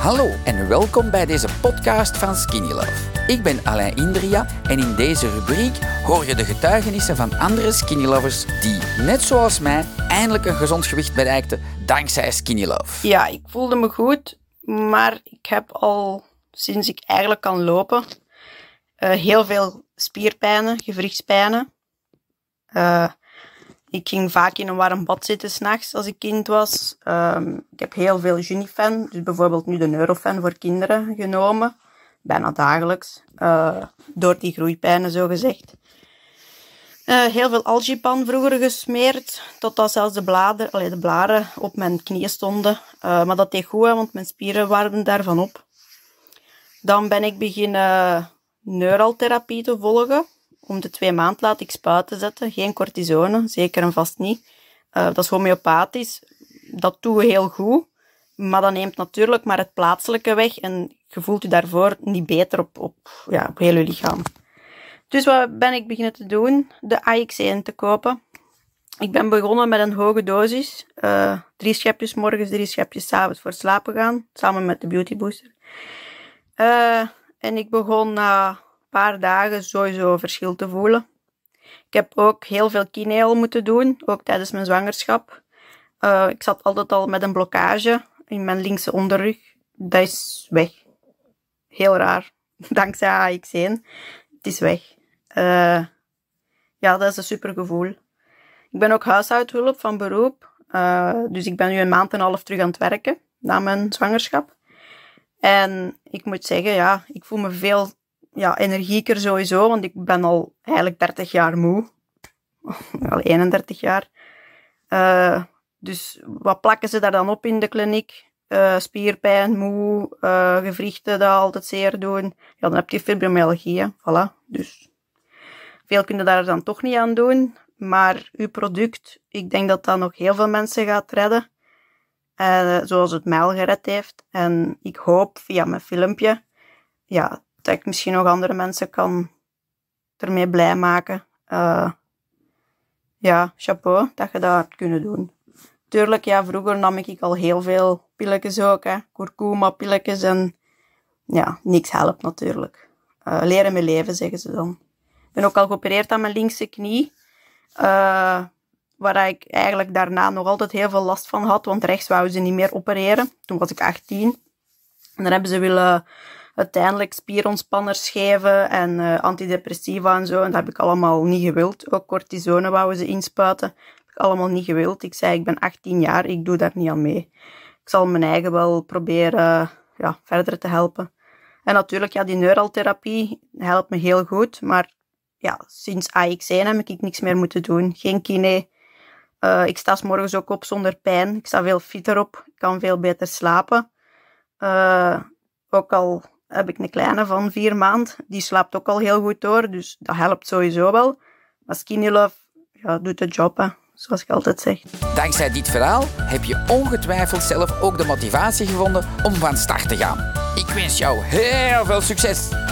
Hallo en welkom bij deze podcast van Skinny Love. Ik ben Alain Indria en in deze rubriek hoor je de getuigenissen van andere Skinny Lovers die, net zoals mij, eindelijk een gezond gewicht bereikten dankzij Skinny Love. Ja, ik voelde me goed, maar ik heb al sinds ik eigenlijk kan lopen uh, heel veel spierpijnen, gewrichtspijnen. Uh, ik ging vaak in een warm bad zitten s'nachts als ik kind was. Um, ik heb heel veel Junifan, dus bijvoorbeeld nu de Neurofan voor kinderen genomen. Bijna dagelijks. Uh, door die groeipijnen, zo gezegd. Uh, heel veel algipan vroeger gesmeerd, totdat zelfs de, bladen, allee, de blaren op mijn knieën stonden. Uh, maar dat deed goed, want mijn spieren waren daarvan op. Dan ben ik beginnen neuraltherapie te volgen om de twee maand laat ik spuiten zetten. Geen cortisone, zeker en vast niet. Uh, dat is homeopathisch. Dat doen we heel goed. Maar dat neemt natuurlijk maar het plaatselijke weg. En je voelt je daarvoor niet beter op, op, ja, op heel je lichaam. Dus wat ben ik beginnen te doen? De AX1 te kopen. Ik ben begonnen met een hoge dosis. Uh, drie schepjes morgens, drie schepjes s avonds voor slapen gaan. Samen met de Beauty Booster. Uh, en ik begon na paar dagen sowieso verschil te voelen. Ik heb ook heel veel kineel moeten doen, ook tijdens mijn zwangerschap. Uh, ik zat altijd al met een blokkage in mijn linkse onderrug. Dat is weg. Heel raar. Dankzij AX1. Het is weg. Uh, ja, dat is een super gevoel. Ik ben ook huishoudhulp van beroep. Uh, dus ik ben nu een maand en een half terug aan het werken na mijn zwangerschap. En ik moet zeggen, ja, ik voel me veel ja, energieker sowieso, want ik ben al eigenlijk 30 jaar moe. al 31 jaar. Uh, dus wat plakken ze daar dan op in de kliniek? Uh, spierpijn, moe, uh, gewrichten dat altijd zeer doen. Ja, dan heb je fibromyalgie, voilà. Dus veel kunnen daar dan toch niet aan doen. Maar uw product, ik denk dat dat nog heel veel mensen gaat redden. Zoals het mij al gered heeft. En ik hoop via mijn filmpje ja, dat ik misschien nog andere mensen kan ermee blij maken. Uh, ja, chapeau dat je dat hebt kunnen doen. Tuurlijk, ja, vroeger nam ik al heel veel pilletjes ook, hè. Kurkuma pilletjes en ja, niks helpt natuurlijk. Uh, leren met leven, zeggen ze dan. Ik ben ook al geopereerd aan mijn linkse knie. Uh, waar ik eigenlijk daarna nog altijd heel veel last van had, want rechts wouden ze niet meer opereren. Toen was ik 18. En dan hebben ze willen uiteindelijk spierontspanners geven en uh, antidepressiva en zo. En dat heb ik allemaal niet gewild. Ook cortisone wouden ze inspuiten. Dat heb ik allemaal niet gewild. Ik zei, ik ben 18 jaar, ik doe daar niet aan mee. Ik zal mijn eigen wel proberen ja, verder te helpen. En natuurlijk, ja, die neuraltherapie helpt me heel goed. Maar ja, sinds AX1 heb ik niks meer moeten doen. Geen kine. Uh, ik sta s morgens ook op zonder pijn. Ik sta veel fitter op. Ik kan veel beter slapen. Uh, ook al heb ik een kleine van vier maanden. Die slaapt ook al heel goed door, dus dat helpt sowieso wel. Maar ja, doet de job, zoals ik altijd zeg. Dankzij dit verhaal heb je ongetwijfeld zelf ook de motivatie gevonden om van start te gaan. Ik wens jou heel veel succes!